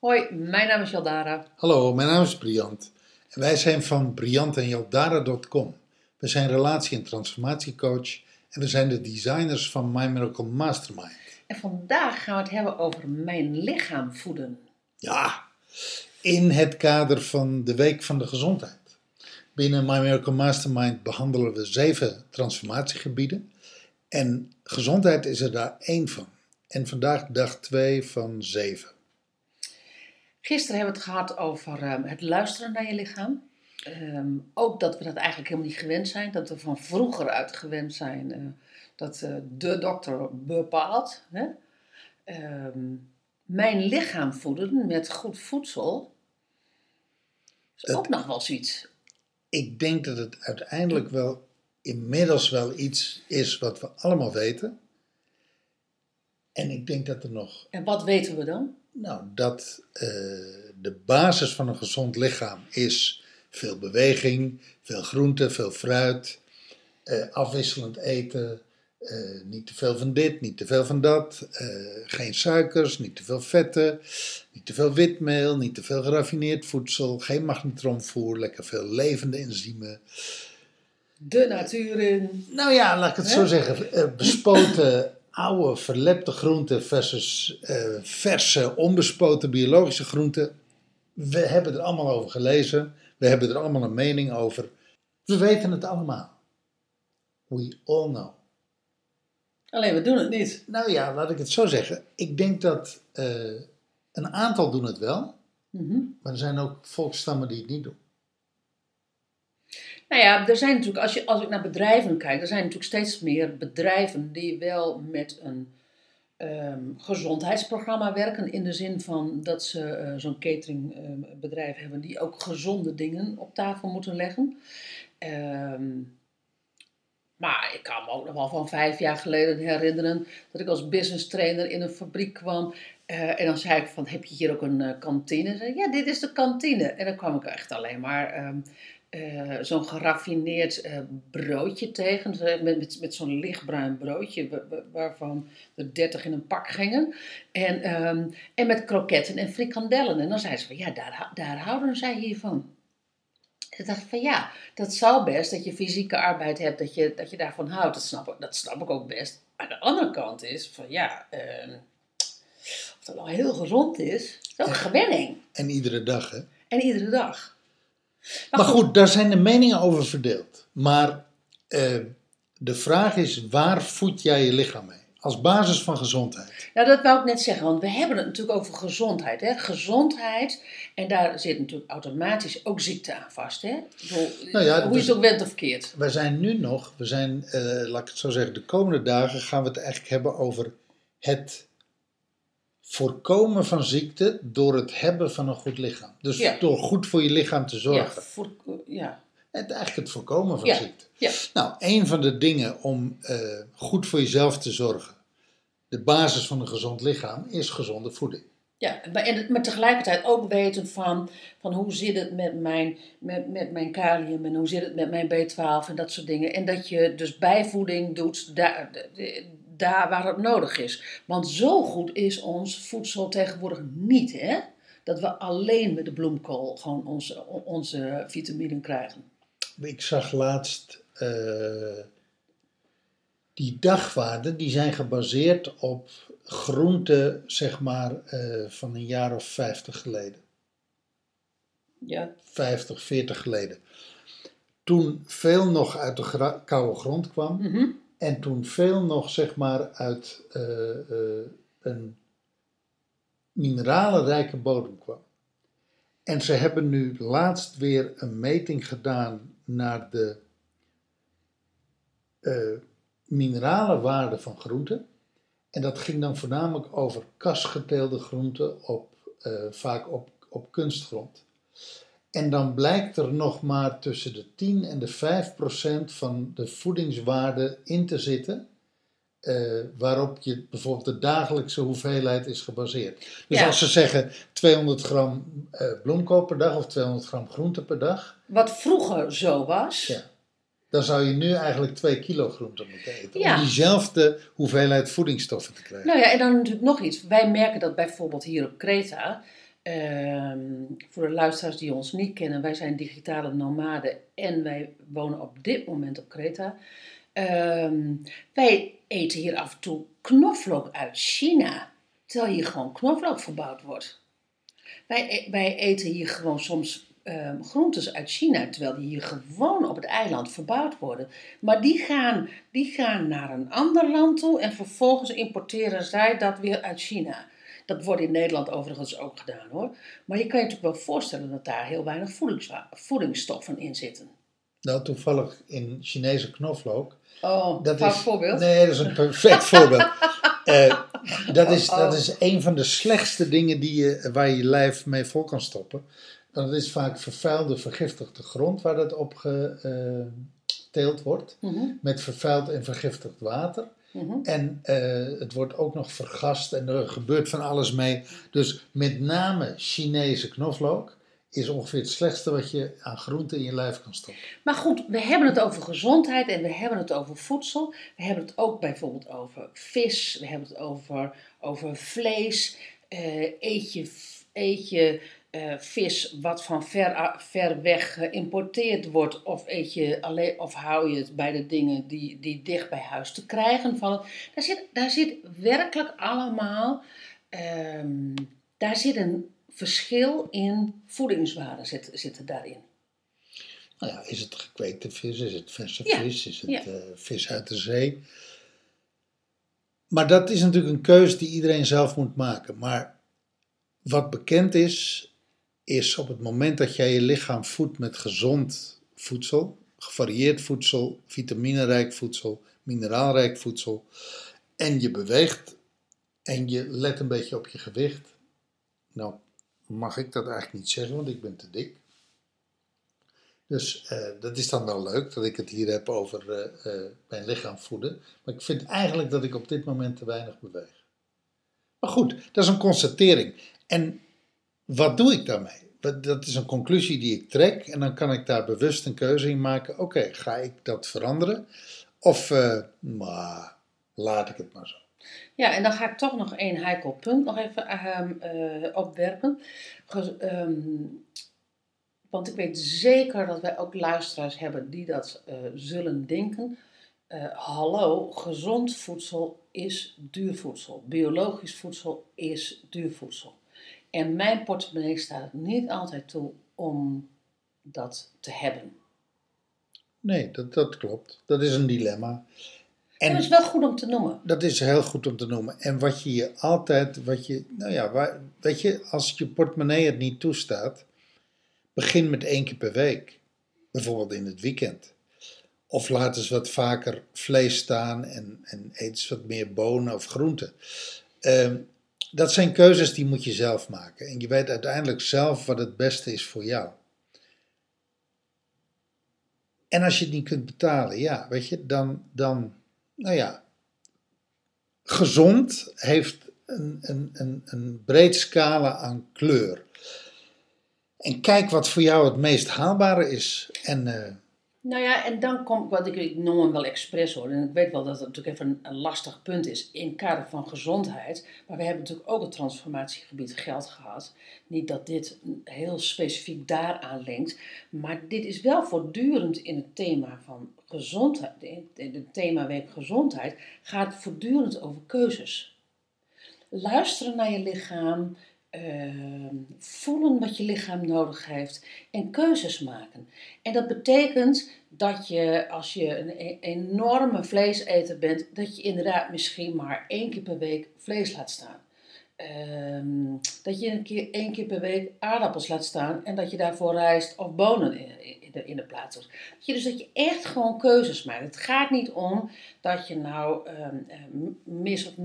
Hoi, mijn naam is Jaldara. Hallo, mijn naam is Briant wij zijn van briantenjaldara.com. We zijn relatie- en transformatiecoach en we zijn de designers van My Miracle Mastermind. En vandaag gaan we het hebben over mijn lichaam voeden. Ja, in het kader van de Week van de Gezondheid. Binnen My Miracle Mastermind behandelen we zeven transformatiegebieden en gezondheid is er daar één van. En vandaag dag twee van zeven. Gisteren hebben we het gehad over ehm, het luisteren naar je lichaam. Ehm, ook dat we dat eigenlijk helemaal niet gewend zijn. Dat we van vroeger uit gewend zijn eh, dat eh, de dokter bepaalt. Hè? Ehm, mijn lichaam voeden met goed voedsel is Dat- ook nog wel zoiets. Ik denk dat het uiteindelijk wel inmiddels wel iets is wat we allemaal weten. En ik denk dat er nog, En wat weten we dan? nou, dat eh, de basis van een gezond lichaam is veel beweging, veel groente, veel fruit, eh, afwisselend eten, eh, niet te veel van dit, niet te veel van dat, eh, geen suikers, niet te veel vetten, niet te veel witmeel, niet te veel geraffineerd voedsel, geen magnetronvoer, lekker veel levende enzymen. De natuur in. Nou ja, laat ik het zo zeggen. bespoten oude verlepte groenten versus verse onbespoten biologische groenten. We hebben er allemaal over gelezen. We hebben er allemaal een mening over. We weten het allemaal. We all know. Alleen we doen het niet. Nou ja, laat ik het zo zeggen. Ik denk dat eh, een aantal doen het wel. Mhm. Maar er zijn ook volksstammen die het niet doen. Nou ja, er zijn natuurlijk, als, je, als ik naar bedrijven kijk, er zijn natuurlijk steeds meer bedrijven die wel met een ehm, gezondheidsprogramma werken. In de zin van dat ze eh, zo'n cateringbedrijf hebben die ook gezonde dingen op tafel moeten leggen. Ehm, maar ik kan me ook nog wel van vijf jaar geleden herinneren dat ik als business trainer in een fabriek kwam. eh, en dan zei ik van, heb je hier ook een eh, kantine? Zei, ja, dit is de kantine. En dan kwam ik echt alleen maar ehm, eh, zo'n geraffineerd eh, broodje tegen. Met, met, met zo'n lichtbruin broodje, wa- wa- waarvan er dertig in een pak gingen. En, ehm, en met kroketten en frikandellen. En dan zei ze van, ja, daar, daar houden zij hiervan. Ik dacht van ja, dat zou best dat je fysieke arbeid hebt, dat je, dat je daarvan houdt. Dat snap, ik, dat snap ik ook best. Maar de andere kant is van ja, ehm, of dat nou heel gezond is, is ook gewenning. En iedere dag, hè? En iedere dag. Maar goed, daar zijn de meningen over verdeeld. Maar eh, de vraag is, waar voed jij je lichaam mee? Als basis van gezondheid. Nou, dat wou ik net zeggen, want we hebben het natuurlijk over gezondheid. Hè? Gezondheid, en daar zit natuurlijk automatisch ook ziekte aan vast. Hè? Bedoel, Nou ja, hoe je dus- het ook bent of verkeerd. We zijn nu nog, we zijn, eh, laat ik het zo zeggen, de komende dagen gaan we het eigenlijk hebben over het voorkomen van ziekte door het hebben van een goed lichaam. Dus Ja. door goed voor je lichaam te Ja, zorgen. voor, ja. Het, eigenlijk het voorkomen van Ja. ziekte. Ja. Nou, een van de dingen om eh, goed voor jezelf te zorgen, de basis van een gezond lichaam, is gezonde voeding. Ja, maar, en, maar tegelijkertijd ook weten van, van hoe zit het met mijn, met, met mijn kalium en hoe zit het met mijn B12 en dat soort dingen. En dat je dus bijvoeding doet daar, daar waar het nodig is. Want zo goed is ons voedsel tegenwoordig niet, hè? Dat we alleen met de bloemkool gewoon onze, onze vitaminen krijgen. Ik zag laatst eh, die dagwaarden, die zijn gebaseerd op groenten, zeg maar, eh, van een jaar of 50 geleden. Ja, 50, 40 geleden. Toen veel nog uit de koude grond kwam. Mhm. En toen veel nog, zeg maar, uit eh, eh, een mineralenrijke bodem kwam. En ze hebben nu laatst weer een meting gedaan naar de eh mineralenwaarde van groenten. En dat ging dan voornamelijk over kasgeteelde groenten, op, vaak op, op kunstgrond. En dan blijkt er nog maar tussen de 10 en de 5 procent van de voedingswaarde in te zitten eh, waarop je bijvoorbeeld de dagelijkse hoeveelheid is gebaseerd. Dus Ja. als ze zeggen 200 gram eh, bloemkool per dag of 200 gram groente per dag, Wat vroeger zo was. Ja. dan zou je nu eigenlijk 2 kilo groente moeten eten. Ja. Om diezelfde hoeveelheid voedingsstoffen te krijgen. Nou ja, en dan natuurlijk nog iets. Wij merken dat bijvoorbeeld hier op Kreta. Ehm, voor de luisteraars die ons niet kennen, wij zijn digitale nomaden en wij wonen op dit moment op Kreta. Ehm, wij eten hier af en toe knoflook uit China, terwijl hier gewoon knoflook verbouwd wordt. Wij, e- wij eten hier gewoon soms ehm, groentes uit China, terwijl die hier gewoon op het eiland verbouwd worden. Maar die gaan, die gaan naar een ander land toe en vervolgens importeren zij dat weer uit China. Dat wordt in Nederland overigens ook gedaan hoor. Maar je kan je natuurlijk wel voorstellen dat daar heel weinig voedingsstoffen in zitten. Nou, toevallig in Chinese knoflook. Oh, Dat is, voorbeeld. Nee, dat is een perfect voorbeeld. Eh, dat, is, Oh. dat is een van de slechtste dingen die je, waar je je lijf mee vol kan stoppen. Dat is vaak vervuilde, vergiftigde grond waar dat op geteeld wordt. Mhm, Met vervuild en vergiftigd water. Mhm. En eh, het wordt ook nog vergast en er gebeurt van alles mee. Dus met name Chinese knoflook is ongeveer het slechtste wat je aan groente in je lijf kan stoppen. Maar goed, we hebben het over gezondheid en we hebben het over voedsel. We hebben het ook bijvoorbeeld over vis, we hebben het over, over vlees. Eh, eet je, eet je eh, vis wat van ver, ver weg geïmporteerd wordt, of, eet je alleen, of hou je het bij de dingen die, die dicht bij huis te krijgen vallen? Daar zit, daar zit werkelijk allemaal. ehm, daar zit een verschil in voedingswaarden zit, zitten daarin. Nou ja, is het gekweekte vis, is het verse Ja, vis, is het ja. eh, vis uit de zee? Maar dat is natuurlijk een keuze die iedereen zelf moet maken. Maar wat bekend is, is op het moment dat jij je lichaam voedt met gezond voedsel, gevarieerd voedsel, vitaminerijk voedsel, mineraalrijk voedsel, en je beweegt en je let een beetje op je gewicht. Nou, mag ik dat eigenlijk niet zeggen, want ik ben te dik. Dus eh, dat is dan wel leuk dat ik het hier heb over eh, eh, mijn lichaam voeden. Maar ik vind eigenlijk dat ik op dit moment te weinig beweeg. Maar goed, dat is een constatering. En wat doe ik daarmee? Dat is een conclusie die ik trek en dan kan ik daar bewust een keuze in maken. Oké, ga ik dat veranderen? Of, eh, maar, laat ik het maar zo. Ja, en dan ga ik toch nog één heikel punt nog even ehm, eh, opwerpen. Ehm, want ik weet zeker dat wij ook luisteraars hebben die dat eh, zullen denken. Hallo, gezond voedsel is duur voedsel. Biologisch voedsel is duur voedsel. En mijn portemonnee staat het niet altijd toe om dat te hebben. Nee, dat, dat klopt. Dat is een dilemma. En dat is wel goed om te noemen. Dat is heel goed om te noemen. En wat je je altijd, wat je, nou ja, waar, weet je, als je portemonnee het niet toestaat, begin met één keer per week. Bijvoorbeeld in het weekend. Of laat eens wat vaker vlees staan en, en eet eens wat meer bonen of groenten. Ehm, dat zijn keuzes die moet je zelf maken. En je weet uiteindelijk zelf wat het beste is voor jou. En als je het niet kunt betalen, ja, weet je, dan, dan nou ja, gezond heeft een, een, een, een breed scala aan kleur. En kijk wat voor jou het meest haalbare is. En eh, Nou ja, en dan komt, wat ik, ik noem hem wel expres hoor, en ik weet wel dat het natuurlijk even een, lastig punt is in het kader van gezondheid, maar we hebben natuurlijk ook het transformatiegebied geld gehad. Niet dat dit heel specifiek daaraan linkt, maar dit is wel voortdurend in het thema van gezondheid, in het thema week gezondheid, gaat voortdurend over keuzes. Luisteren naar je lichaam, ehm, voelen wat je lichaam nodig heeft en keuzes maken. En dat betekent dat je, als je een e- enorme vleeseter bent, dat je inderdaad misschien maar één keer per week vlees laat staan. Ehm, dat je een keer, één keer per week aardappels laat staan en dat je daarvoor rijst of bonen in, in, de, in de plaats doet. Dat je, dus dat je echt gewoon keuzes maakt. Het gaat niet om dat je nou Miss of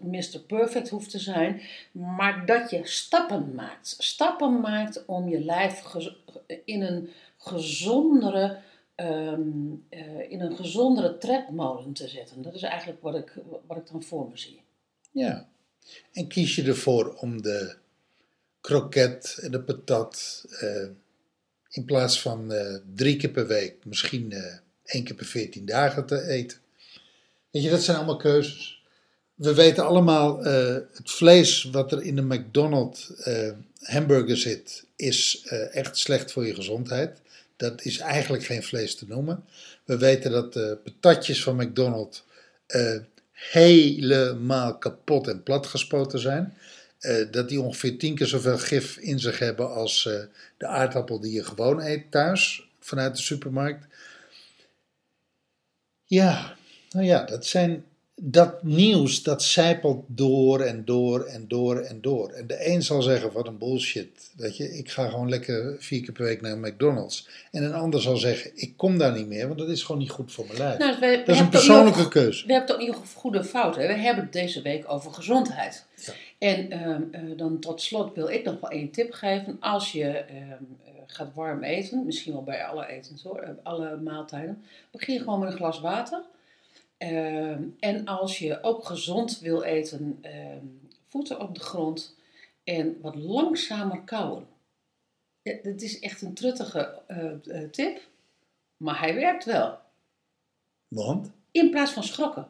Mr. Perfect hoeft te zijn, maar dat je stappen maakt. Stappen maakt om je lijf in een gezondere ehm, eh, in een gezondere tredmolen te zetten. Dat is eigenlijk wat ik, wat ik dan voor me zie. Ja. En kies je ervoor om de kroket en de patat eh, in plaats van eh, drie keer per week, misschien eh, één keer per veertien dagen te eten. Weet je, dat zijn allemaal keuzes. We weten allemaal, eh, het vlees wat er in de McDonald's hamburger zit, is echt slecht voor je gezondheid. Dat is eigenlijk geen vlees te noemen. We weten dat de patatjes van McDonald's helemaal kapot en platgespoten zijn. Eh, dat die ongeveer tien keer zoveel gif in zich hebben als eh, de aardappel die je gewoon eet thuis vanuit de supermarkt. Ja, nou ja, dat zijn. Dat nieuws dat zijpelt door en door en door en door. En de een zal zeggen: wat een bullshit. Weet je, ik ga gewoon lekker vier keer per week naar McDonald's. En een ander zal zeggen: ik kom daar niet meer, want dat is gewoon niet goed voor mijn lijf. Nou, dat is een ook persoonlijke keuze. We hebben het ook niet over goede fout. Hè? We hebben het deze week over gezondheid. Ja. En ehm, eh, dan tot slot wil ik nog wel één tip geven. Als je ehm, eh, gaat warm eten, misschien wel bij alle etens hoor, eh, alle maaltijden, begin gewoon met een glas water. Ehm, en als je ook gezond wil eten, ehm, voeten op de grond en wat langzamer kauwen. Ja, dit is echt een truttige eh, eh, tip, maar hij werkt wel. Want? In plaats van schrokken.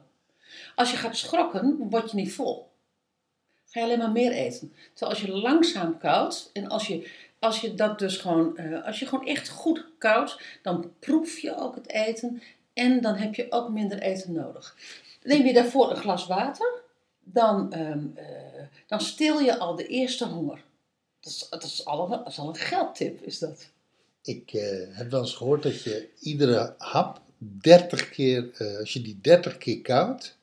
Als je gaat schrokken, word je niet vol. Ga je alleen maar meer eten. Terwijl als je langzaam koudt en als je, als je dat dus gewoon, eh, als je gewoon echt goed koudt, dan proef je ook het eten en dan heb je ook minder eten nodig. Neem je daarvoor een glas water, dan, eh, dan stil je al de eerste honger. Dat is, dat is, al, een, een geldtip, is dat. Ik eh, heb wel eens gehoord dat je iedere hap 30 keer, eh, als je die 30 keer koudt,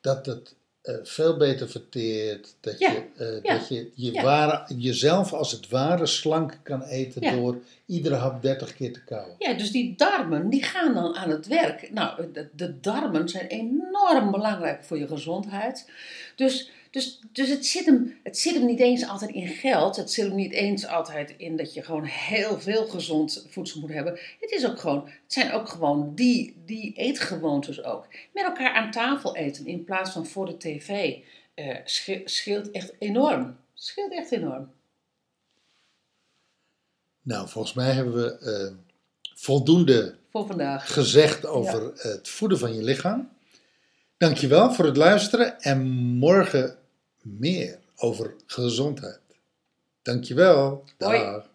dat het eh, veel beter verteert. Dat Ja, je, eh, ja, dat je je ja. ware, jezelf als het ware slank kan eten door iedere hap 30 keer te kauwen. Ja, dus die darmen die gaan dan aan het werk. Nou, de, de darmen zijn enorm belangrijk voor je gezondheid. Dus, dus, dus het, zit hem, het zit hem niet eens altijd in geld. Het zit hem niet eens altijd in dat je gewoon heel veel gezond voedsel moet hebben. Het, is ook gewoon, het zijn ook gewoon die, die eetgewoontes ook. Met elkaar aan tafel eten in plaats van voor de tv sche- scheelt echt enorm. Scheelt echt enorm. Nou, volgens mij hebben we eh, voldoende Voor vandaag. gezegd over het voeden van je lichaam. Dankjewel voor het luisteren en morgen meer over gezondheid. Dankjewel. Hoi. Dag.